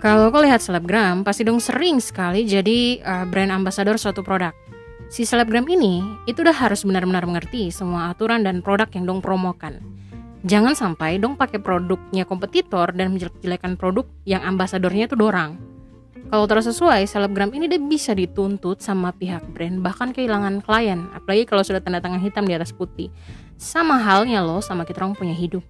Kalau kau lihat selebgram, pasti dong sering sekali jadi uh, brand ambassador suatu produk. Si selebgram ini itu udah harus benar-benar mengerti semua aturan dan produk yang dong promokan. Jangan sampai dong pakai produknya kompetitor dan menjelek-jelekan produk yang ambasadornya itu dorang. Kalau terus sesuai, selebgram ini dia bisa dituntut sama pihak brand, bahkan kehilangan klien, apalagi kalau sudah tanda tangan hitam di atas putih. Sama halnya loh sama kita orang punya hidup.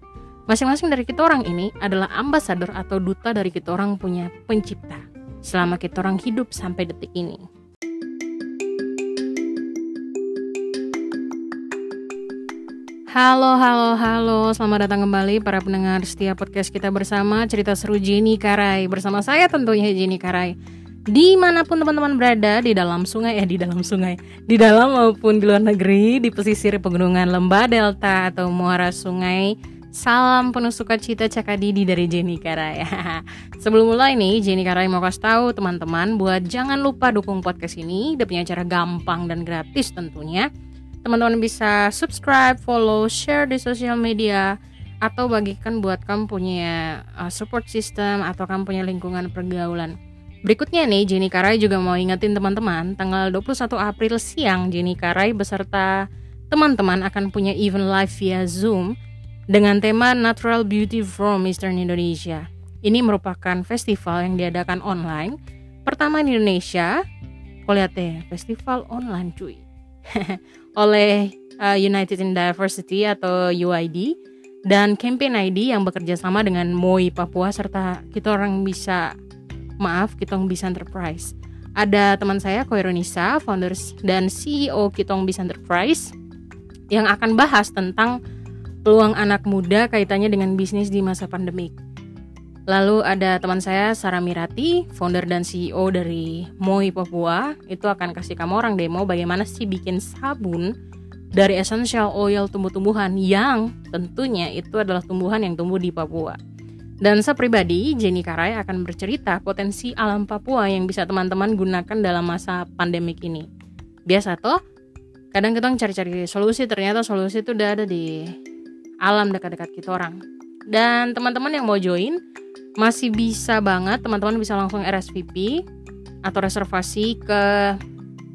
Masing-masing dari kita orang ini adalah ambasador atau duta dari kita orang punya pencipta. Selama kita orang hidup sampai detik ini. Halo, halo, halo. Selamat datang kembali para pendengar setiap podcast kita bersama cerita seru Jenny Karai. Bersama saya tentunya Jenny Karai. Di mana pun teman-teman berada, di dalam sungai, eh di dalam sungai, di dalam maupun di luar negeri, di pesisir pegunungan lembah delta atau muara sungai, Salam penuh sukacita Cakadidi dari Jenny Karai. Sebelum mulai nih, Jenny Karai mau kasih tahu teman-teman buat jangan lupa dukung podcast ini. Dia punya cara gampang dan gratis tentunya. Teman-teman bisa subscribe, follow, share di sosial media atau bagikan buat kamu punya uh, support system atau kamu punya lingkungan pergaulan. Berikutnya nih, Jenny Karai juga mau ingetin teman-teman, tanggal 21 April siang Jenny Karai beserta teman-teman akan punya event live via Zoom dengan tema Natural Beauty from Eastern Indonesia. Ini merupakan festival yang diadakan online pertama di Indonesia. Kau lihat deh, festival online cuy. oleh uh, United in Diversity atau UID dan Campaign ID yang bekerja sama dengan MOI Papua serta kita orang bisa maaf Kitong Bisa Enterprise. Ada teman saya Koironisa, founders dan CEO Kitong Bisa Enterprise yang akan bahas tentang peluang anak muda kaitannya dengan bisnis di masa pandemik. Lalu ada teman saya Sarah Mirati, founder dan CEO dari Moi Papua, itu akan kasih kamu orang demo bagaimana sih bikin sabun dari essential oil tumbuh-tumbuhan yang tentunya itu adalah tumbuhan yang tumbuh di Papua. Dan saya pribadi, Jenny Karai akan bercerita potensi alam Papua yang bisa teman-teman gunakan dalam masa pandemik ini. Biasa toh, kadang kita cari-cari solusi, ternyata solusi itu udah ada di alam dekat-dekat kita orang. Dan teman-teman yang mau join masih bisa banget teman-teman bisa langsung RSVP atau reservasi ke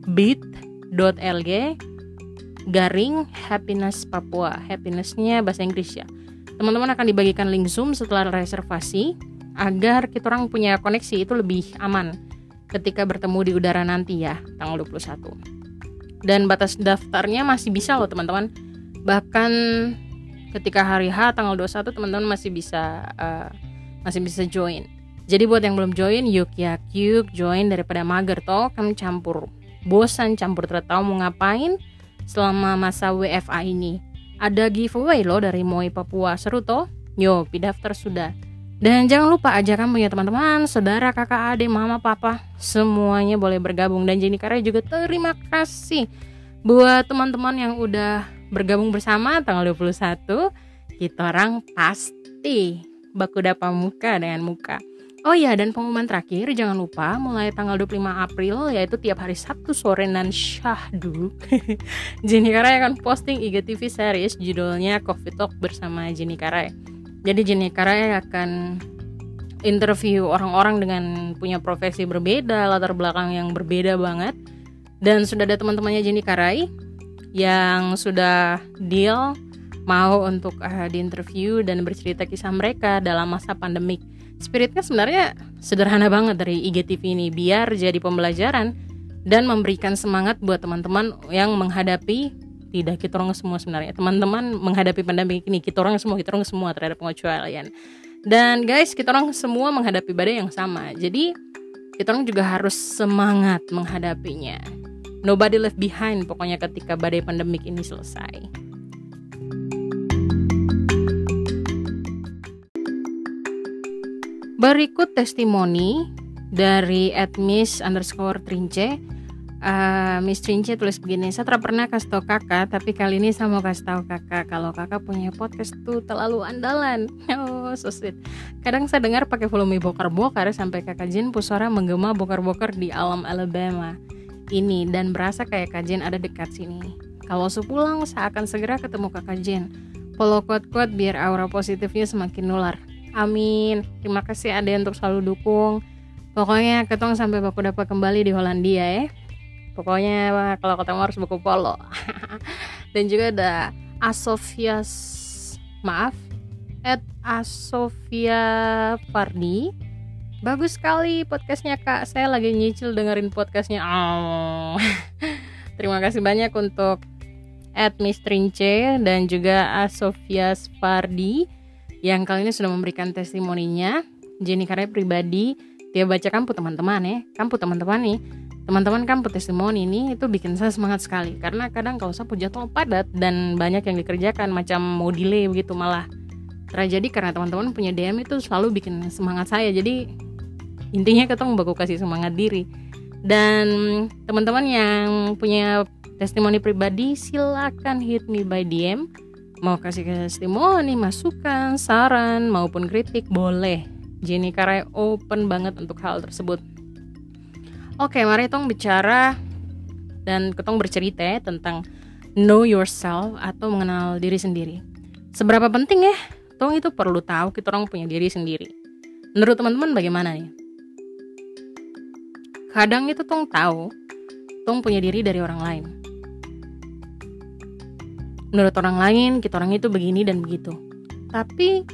bit.lg garing happiness Papua. Happinessnya bahasa Inggris ya. Teman-teman akan dibagikan link Zoom setelah reservasi agar kita orang punya koneksi itu lebih aman ketika bertemu di udara nanti ya, tanggal 21. Dan batas daftarnya masih bisa loh teman-teman. Bahkan ketika hari H tanggal 21 teman-teman masih bisa uh, masih bisa join. Jadi buat yang belum join, yuk ya yuk join daripada mager toh kami campur bosan campur tahu mau ngapain selama masa WFA ini. Ada giveaway loh dari Moi Papua seru toh. Yo, daftar sudah. Dan jangan lupa ajakan punya teman-teman, saudara, kakak, adik, mama, papa, semuanya boleh bergabung. Dan Jenny Karya juga terima kasih buat teman-teman yang udah bergabung bersama tanggal 21 kita orang pasti baku dapat muka dengan muka. Oh iya dan pengumuman terakhir jangan lupa mulai tanggal 25 April yaitu tiap hari Sabtu sore dan syahdu Jenny Karai akan posting IGTV series judulnya Coffee Talk bersama Jenny Karai. Jadi Jenny Karai akan interview orang-orang dengan punya profesi berbeda, latar belakang yang berbeda banget. Dan sudah ada teman-temannya Jenny Karai yang sudah deal mau untuk uh, diinterview dan bercerita kisah mereka dalam masa pandemik. Spiritnya sebenarnya sederhana banget dari IGTV ini biar jadi pembelajaran dan memberikan semangat buat teman-teman yang menghadapi tidak kita orang semua sebenarnya teman-teman menghadapi pandemi ini kita orang semua kita orang semua terhadap pengecualian dan guys kita orang semua menghadapi badai yang sama jadi kita orang juga harus semangat menghadapinya Nobody left behind pokoknya ketika badai pandemik ini selesai. Berikut testimoni dari admis underscore trince. Uh, Miss Trince tulis begini, saya tidak pernah kasih tau kakak, tapi kali ini saya mau kasih tahu kakak kalau kakak punya podcast tuh terlalu andalan. Oh, so sweet. Kadang saya dengar pakai volume bokar-bokar sampai kakak Jin Pusara menggema bokar-bokar di alam Alabama ini dan berasa kayak kajian ada dekat sini. Kalau sepulang, saya akan segera ketemu kakak Jen. Follow quote-quote biar aura positifnya semakin nular. amin terima kasih ada untuk selalu dukung pokoknya ketong sampai baku dapat kembali di Hollandia ya pokoknya kalau ketemu harus buku polo dan juga ada Asofias maaf at Asofia Fardi bagus sekali podcastnya kak. Saya lagi nyicil dengerin podcastnya. Oh. terima kasih banyak untuk at Miss Trince dan juga Asofia Fardi yang kali ini sudah memberikan testimoninya. Jenny Karya pribadi dia baca kampu teman-teman ya. Kampu teman-teman nih. Teman-teman kampu testimoni ini itu bikin saya semangat sekali. Karena kadang kalau saya jadwal padat dan banyak yang dikerjakan macam mau delay begitu malah terjadi karena teman-teman punya DM itu selalu bikin semangat saya. Jadi intinya ketemu baku kasih semangat diri dan teman-teman yang punya testimoni pribadi silakan hit me by DM mau kasih testimoni, masukan, saran maupun kritik boleh. Jenny Karai open banget untuk hal tersebut. Oke, mari tong bicara dan ketong bercerita ya tentang know yourself atau mengenal diri sendiri. Seberapa penting ya? Tong itu perlu tahu kita orang punya diri sendiri. Menurut teman-teman bagaimana nih? Kadang itu tong tahu, tong punya diri dari orang lain. Menurut orang lain kita orang itu begini dan begitu. Tapi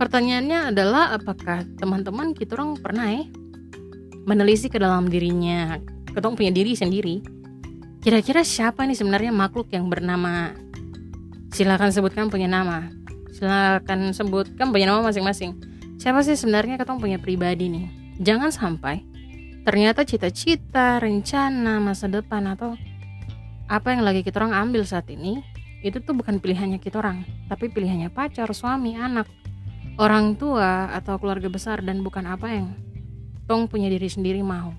pertanyaannya adalah apakah teman-teman kita orang pernah ya menelisik ke dalam dirinya ketong punya diri sendiri? Kira-kira siapa nih sebenarnya makhluk yang bernama? Silakan sebutkan punya nama. Silakan sebutkan punya nama masing-masing. Siapa sih sebenarnya ketong punya pribadi nih? Jangan sampai ternyata cita-cita rencana masa depan atau apa yang lagi kita orang ambil saat ini itu tuh bukan pilihannya kita orang, tapi pilihannya pacar, suami, anak, orang tua atau keluarga besar dan bukan apa yang tong punya diri sendiri mau.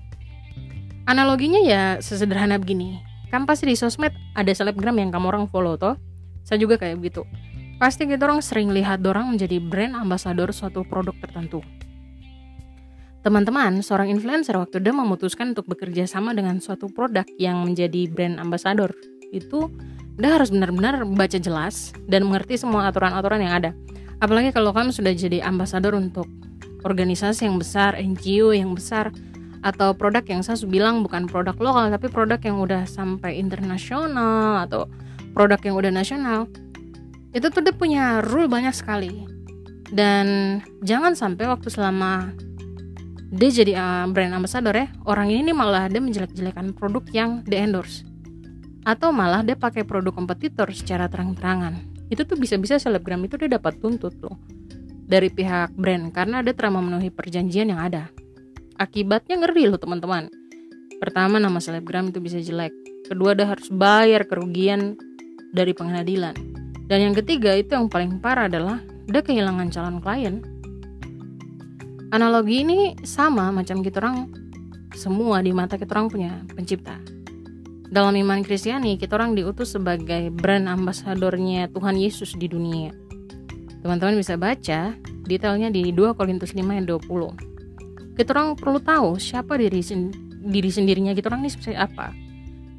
Analoginya ya sesederhana begini. Kan pasti di sosmed ada selebgram yang kamu orang follow toh. Saya juga kayak begitu. Pasti kita orang sering lihat orang menjadi brand ambassador suatu produk tertentu. Teman-teman, seorang influencer waktu dia memutuskan untuk bekerja sama dengan suatu produk yang menjadi brand ambassador itu Anda harus benar-benar baca jelas dan mengerti semua aturan-aturan yang ada. Apalagi kalau kamu sudah jadi ambasador untuk organisasi yang besar, NGO yang besar, atau produk yang saya bilang bukan produk lokal tapi produk yang udah sampai internasional atau produk yang udah nasional itu tuh dia punya rule banyak sekali dan jangan sampai waktu selama dia jadi uh, brand ambassador ya. Orang ini nih malah dia menjelek-jelekan produk yang di endorse. Atau malah dia pakai produk kompetitor secara terang-terangan. Itu tuh bisa-bisa selebgram itu dia dapat tuntut loh. Dari pihak brand karena dia telah memenuhi perjanjian yang ada. Akibatnya ngeri loh teman-teman. Pertama nama selebgram itu bisa jelek. Kedua dia harus bayar kerugian dari pengadilan. Dan yang ketiga itu yang paling parah adalah dia kehilangan calon klien analogi ini sama macam kita orang semua di mata kita orang punya pencipta dalam iman Kristiani, kita orang diutus sebagai brand ambasadornya Tuhan Yesus di dunia. Teman-teman bisa baca detailnya di 2 Korintus 5 ayat 20. Kita orang perlu tahu siapa diri diri sendirinya kita orang ini seperti apa.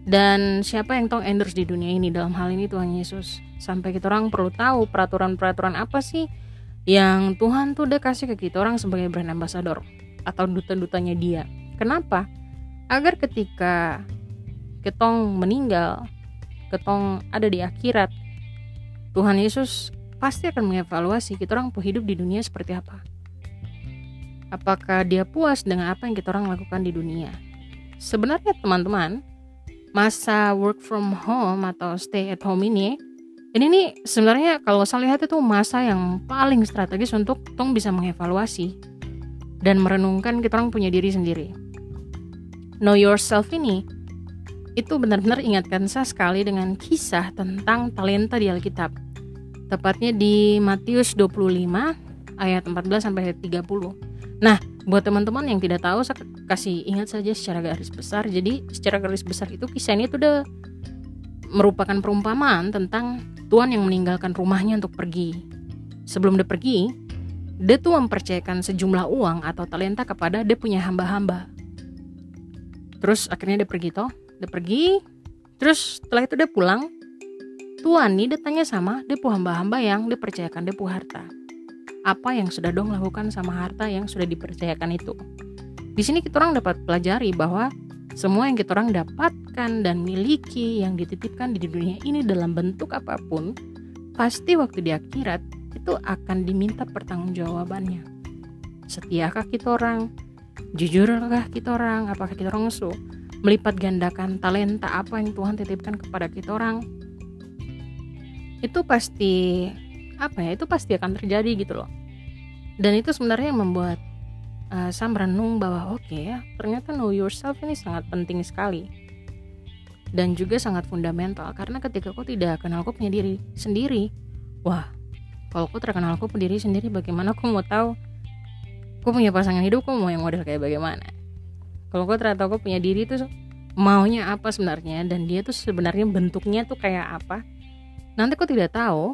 Dan siapa yang tahu endorse di dunia ini dalam hal ini Tuhan Yesus. Sampai kita orang perlu tahu peraturan-peraturan apa sih yang Tuhan tuh udah kasih ke kita orang sebagai brand ambassador atau duta-dutanya dia. Kenapa? Agar ketika ketong meninggal, ketong ada di akhirat, Tuhan Yesus pasti akan mengevaluasi kita orang hidup di dunia seperti apa. Apakah dia puas dengan apa yang kita orang lakukan di dunia? Sebenarnya teman-teman, masa work from home atau stay at home ini ini nih sebenarnya kalau saya lihat itu masa yang paling strategis untuk tong bisa mengevaluasi dan merenungkan kita orang punya diri sendiri. Know yourself ini itu benar-benar ingatkan saya sekali dengan kisah tentang talenta di Alkitab. Tepatnya di Matius 25 ayat 14 sampai ayat 30. Nah, buat teman-teman yang tidak tahu saya kasih ingat saja secara garis besar. Jadi, secara garis besar itu kisah ini tuh udah merupakan perumpamaan tentang Tuhan yang meninggalkan rumahnya untuk pergi. Sebelum dia pergi, dia tuh mempercayakan sejumlah uang atau talenta kepada dia punya hamba-hamba. Terus akhirnya dia pergi toh dia pergi terus setelah itu dia pulang tuan nih dia tanya sama dia pu hamba-hamba yang dipercayakan dia pu harta apa yang sudah dong lakukan sama harta yang sudah dipercayakan itu. Di sini kita orang dapat pelajari bahwa semua yang kita orang dapatkan dan miliki yang dititipkan di dunia ini dalam bentuk apa pun, pasti waktu di akhirat itu akan diminta pertanggungjawabannya. Setiakah kita orang? Jujurkah kita orang? Apakah kita orang su melipat gandakan talenta apa yang Tuhan titipkan kepada kita orang? Itu pasti apa ya? Itu pasti akan terjadi gitu loh. Dan itu sebenarnya yang membuat uh, saya merenung bahwa oke okay, ya ternyata know yourself ini sangat penting sekali dan juga sangat fundamental karena ketika kau tidak kenal kau punya diri sendiri. Wah kalau kau terkenal kau punya diri sendiri bagaimana kau mau tahu? Kau punya pasangan hidup kau mau yang model kayak bagaimana? Kalau kau ternyata kau punya diri itu maunya apa sebenarnya dan dia tuh sebenarnya bentuknya tuh kayak apa? Nanti kau tidak tahu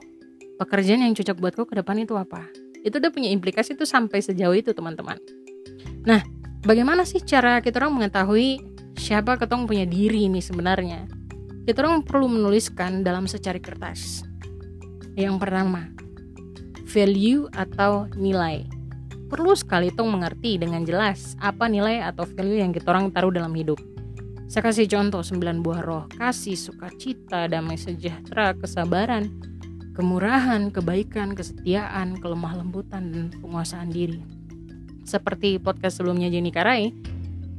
pekerjaan yang cocok buat kau ke depan itu apa. Itu udah punya implikasi tuh sampai sejauh itu teman-teman Nah, bagaimana sih cara kita orang mengetahui siapa ketong punya diri ini sebenarnya? Kita orang perlu menuliskan dalam secari kertas. Yang pertama, value atau nilai. Perlu sekali tong mengerti dengan jelas apa nilai atau value yang kita orang taruh dalam hidup. Saya kasih contoh 9 buah roh, kasih, sukacita, damai sejahtera, kesabaran, kemurahan, kebaikan, kesetiaan, kelemah lembutan, dan penguasaan diri seperti podcast sebelumnya Jenny Karai,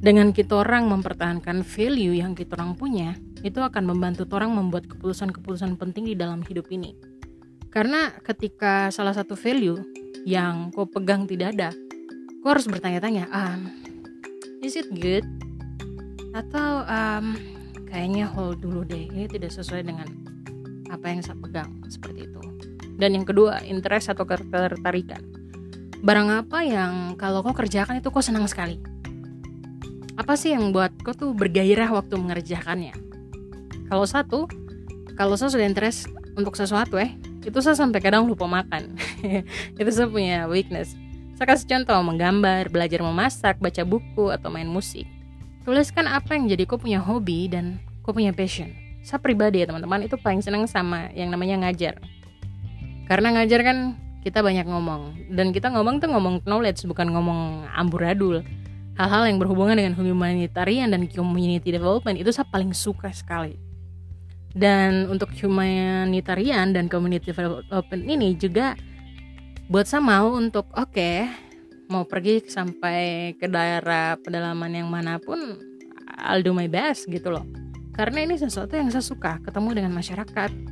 dengan kita orang mempertahankan value yang kita orang punya, itu akan membantu orang membuat keputusan-keputusan penting di dalam hidup ini. Karena ketika salah satu value yang kau pegang tidak ada, kau harus bertanya-tanya, um, is it good? Atau um, kayaknya hold dulu deh, ini tidak sesuai dengan apa yang saya pegang, seperti itu. Dan yang kedua, interest atau ketertarikan barang apa yang kalau kau kerjakan itu kau senang sekali? Apa sih yang buat kau tuh bergairah waktu mengerjakannya? Kalau satu, kalau saya sudah interest untuk sesuatu eh, itu saya sampai kadang lupa makan. itu saya punya weakness. Saya kasih contoh menggambar, belajar memasak, baca buku, atau main musik. Tuliskan apa yang jadi kau punya hobi dan kau punya passion. Saya pribadi ya teman-teman itu paling senang sama yang namanya ngajar. Karena ngajar kan kita banyak ngomong. Dan kita ngomong tuh ngomong knowledge bukan ngomong amburadul hal-hal yang berhubungan dengan humanitarian dan community development itu saya paling suka sekali. Dan untuk humanitarian dan community development ini juga buat saya mau untuk oke okay, mau pergi sampai ke daerah pedalaman yang mana pun I'll do my best gitu loh. Karena ini sesuatu yang saya suka ketemu dengan masyarakat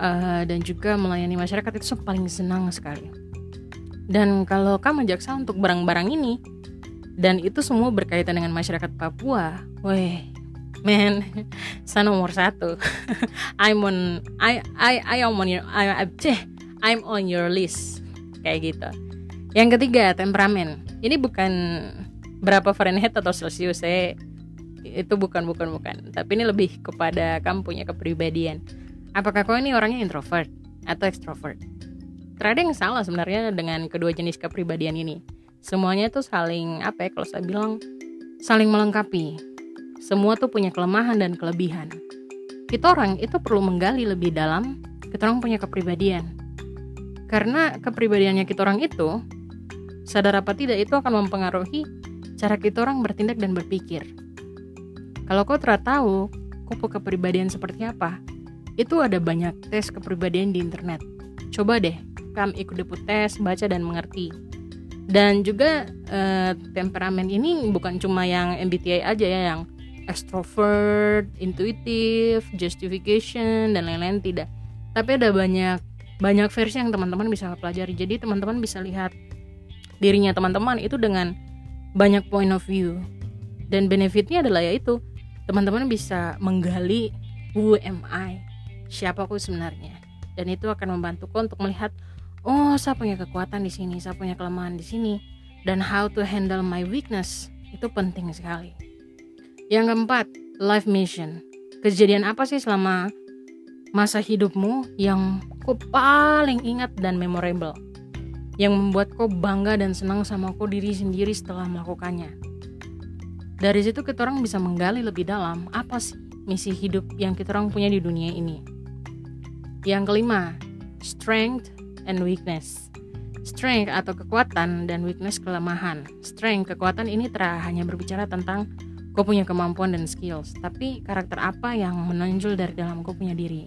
uh, dan juga melayani masyarakat itu paling senang sekali. Dan kalau kamu jaksa untuk barang-barang ini dan itu semua berkaitan dengan masyarakat Papua, weh, man, saya nomor satu. I'm on, I, I, I am on your, I, I'm on your list, kayak gitu. Yang ketiga, temperamen. Ini bukan berapa Fahrenheit atau Celsius, saya itu bukan bukan bukan tapi ini lebih kepada kamu punya kepribadian Apakah kau ini orangnya introvert atau extrovert? Terada yang salah sebenarnya dengan kedua jenis kepribadian ini. Semuanya tuh saling apa ya kalau saya bilang saling melengkapi. Semua tuh punya kelemahan dan kelebihan. Kita orang itu perlu menggali lebih dalam kita orang punya kepribadian. Karena kepribadiannya kita orang itu sadar apa tidak itu akan mempengaruhi cara kita orang bertindak dan berpikir. Kalau kau telah tahu kau kepribadian seperti apa, itu ada banyak tes kepribadian di internet. Coba deh, kamu ikut deput tes, baca dan mengerti. Dan juga eh, temperamen ini bukan cuma yang MBTI aja ya, yang extrovert, intuitive, justification dan lain-lain tidak. Tapi ada banyak banyak versi yang teman-teman bisa pelajari. Jadi teman-teman bisa lihat dirinya teman-teman itu dengan banyak point of view. Dan benefitnya adalah yaitu teman-teman bisa menggali who am I siapa aku sebenarnya. Dan itu akan membantuku untuk melihat oh saya punya kekuatan di sini saya punya kelemahan di sini. Dan how to handle my weakness itu penting sekali. Yang keempat life mission. Kejadian apa sih selama masa hidupmu yang kau paling ingat dan memorable? Yang membuat kau bangga dan senang sama kau diri sendiri setelah melakukannya? Dari situ kita orang bisa menggali lebih dalam apa sih misi hidup yang kita orang punya di dunia ini yang kelima, strength and weakness. Strength atau kekuatan dan weakness kelemahan. Strength, kekuatan ini hanya berbicara tentang kau punya kemampuan dan skills, tapi karakter apa yang menonjol dari dalam kau punya diri.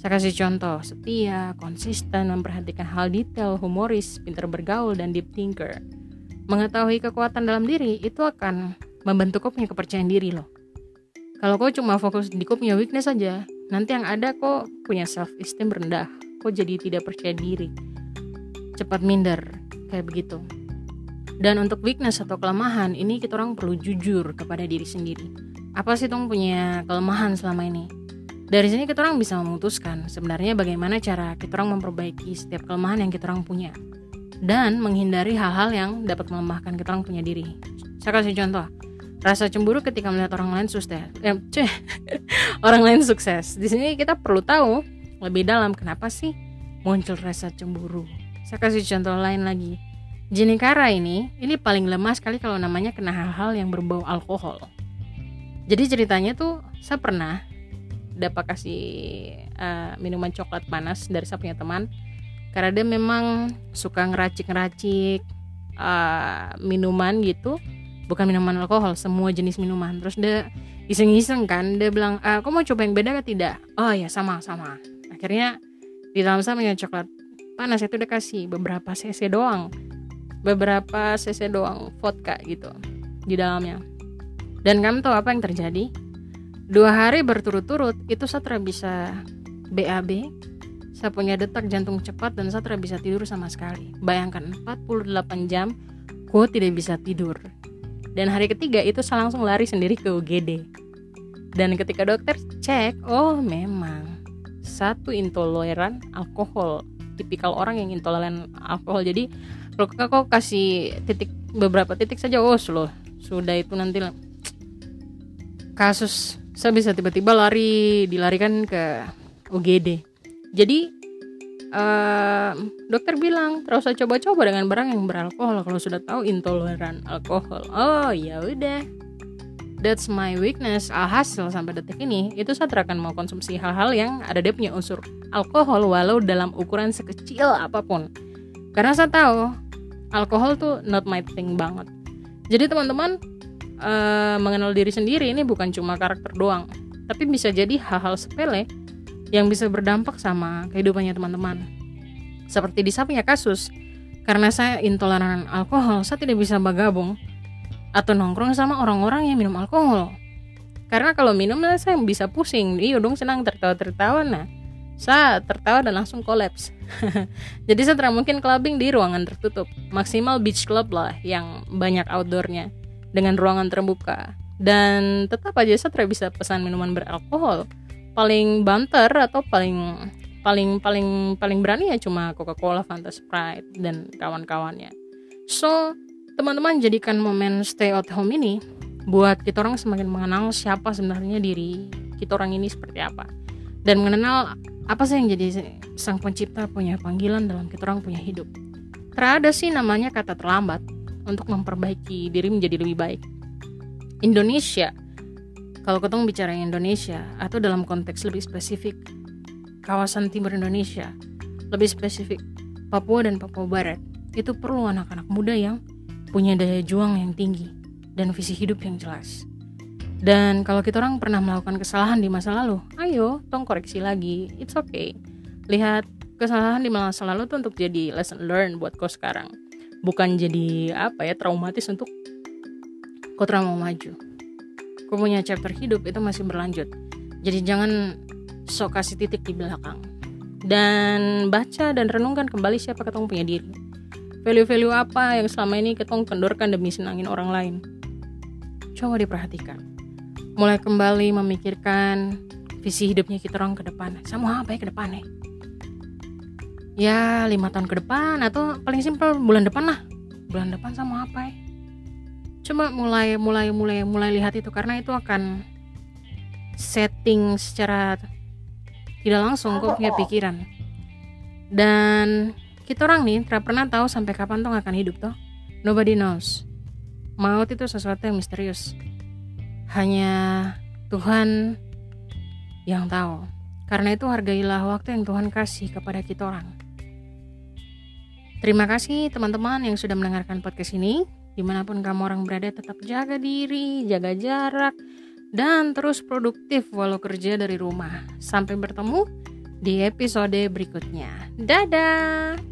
Saya kasih contoh, setia, konsisten, memperhatikan hal detail, humoris, pintar bergaul, dan deep thinker. Mengetahui kekuatan dalam diri itu akan membentuk kau punya kepercayaan diri loh. Kalau kau cuma fokus di kau punya weakness saja, nanti yang ada kau punya self esteem rendah, kau jadi tidak percaya diri. Cepat minder kayak begitu. Dan untuk weakness atau kelemahan ini kita orang perlu jujur kepada diri sendiri. Apa sih tong punya kelemahan selama ini? Dari sini kita orang bisa memutuskan sebenarnya bagaimana cara kita orang memperbaiki setiap kelemahan yang kita orang punya. Dan menghindari hal-hal yang dapat melemahkan kita orang punya diri. Saya kasih contoh rasa cemburu ketika melihat orang lain sukses eh, ceh, orang lain sukses di sini kita perlu tahu lebih dalam kenapa sih muncul rasa cemburu saya kasih contoh lain lagi. Jenikara ini, ini paling lemah sekali kalau namanya kena hal-hal yang berbau alkohol. Jadi ceritanya tuh, saya pernah dapat kasih uh, minuman coklat panas dari saya punya teman. Karena dia memang suka ngeracik-ngeracik uh, minuman gitu. Bukan minuman alkohol, semua jenis minuman. Terus dia iseng-iseng kan, dia bilang, ah, kok mau coba yang beda atau tidak? Oh ya sama-sama. Akhirnya di dalam punya coklat panas itu udah kasih beberapa cc doang beberapa cc doang vodka gitu di dalamnya dan kamu tahu apa yang terjadi dua hari berturut-turut itu Satra bisa BAB saya punya detak jantung cepat dan Satra bisa tidur sama sekali bayangkan 48 jam ku tidak bisa tidur dan hari ketiga itu saya langsung lari sendiri ke UGD dan ketika dokter cek oh memang. Satu intoleran alkohol. Tipikal orang yang intoleran alkohol. Jadi kalau kau kasih titik beberapa titik saja. Oh loh sudah itu nanti kasus saya bisa tiba-tiba lari dilarikan ke UGD jadi dokter bilang terus saya coba-coba dengan barang yang beralkohol. Kalau sudah tahu intoleran alkohol. Oh ya udah. That's my weakness. Alhasil sampai detik ini itu saya akan mau konsumsi hal-hal yang ada dia punya unsur alkohol walau dalam ukuran sekecil apa pun. Karena saya tahu alkohol tuh not my thing banget. Jadi teman-teman uh, mengenal diri sendiri ini bukan cuma karakter doang tapi bisa jadi hal-hal sepele yang bisa berdampak sama kehidupannya teman-teman. Seperti di saya punya kasus karena saya intoleran alkohol saya tidak bisa bergabung atau nongkrong sama orang-orang yang minum alkohol. Karena kalau minum saya bisa pusing. Iya dong senang tertawa-tertawa. Nah saya tertawa dan langsung kolaps. Jadi saya tidak mungkin clubbing di ruangan tertutup. Maksimal beach club lah yang banyak outdoornya dengan ruangan terbuka. Dan tetap aja saya tidak bisa pesan minuman beralkohol paling banter atau paling paling paling paling berani ya cuma Coca-Cola, Fanta Sprite dan kawan-kawannya. So teman-teman jadikan momen stay at home ini buat kita orang semakin mengenal siapa sebenarnya diri kita orang ini seperti apa. Dan mengenal apa sih yang jadi sang pencipta punya panggilan dalam kita orang punya hidup. Terada sih namanya kata terlambat untuk memperbaiki diri menjadi lebih baik. Indonesia kalau ketemu bicara Indonesia atau dalam konteks lebih spesifik kawasan timur Indonesia lebih spesifik Papua dan Papua Barat itu perlu anak-anak muda yang punya daya juang yang tinggi dan visi hidup yang jelas. Dan kalau kita orang pernah melakukan kesalahan di masa lalu, ayo tong koreksi lagi. It's okay. Lihat kesalahan di masa lalu tuh untuk jadi lesson learn buat kau sekarang. Bukan jadi apa ya traumatis untuk kau trauma maju. Kau punya chapter hidup itu masih berlanjut. Jadi jangan sok kasih titik di belakang. Dan baca dan renungkan kembali siapa ketemu punya diri. Value-value apa yang selama ini ketong kendorkan demi senangin orang lain. Coba diperhatikan. Mulai kembali memikirkan visi hidupnya kita orang ke depan. Sama apa ya ke depan nih ya lima tahun ke depan atau paling simpel bulan depan lah. Bulan depan sama apa ya coba mulai mulai mulai mulai lihat itu karena itu akan setting secara tidak langsung kok punya pikiran dan kita orang nih tidak pernah tahu sampai kapan tuh akan hidup toh. Nobody knows. Maut itu sesuatu yang misterius. Hanya Tuhan yang tahu. Karena itu hargailah waktu yang Tuhan kasih kepada kita orang. Terima kasih teman-teman yang sudah mendengarkan podcast ini. Di mana pun kamu orang berada, tetap jaga diri, jaga jarak, dan terus produktif walau kerja dari rumah. Sampai bertemu di episode berikutnya. Dadah!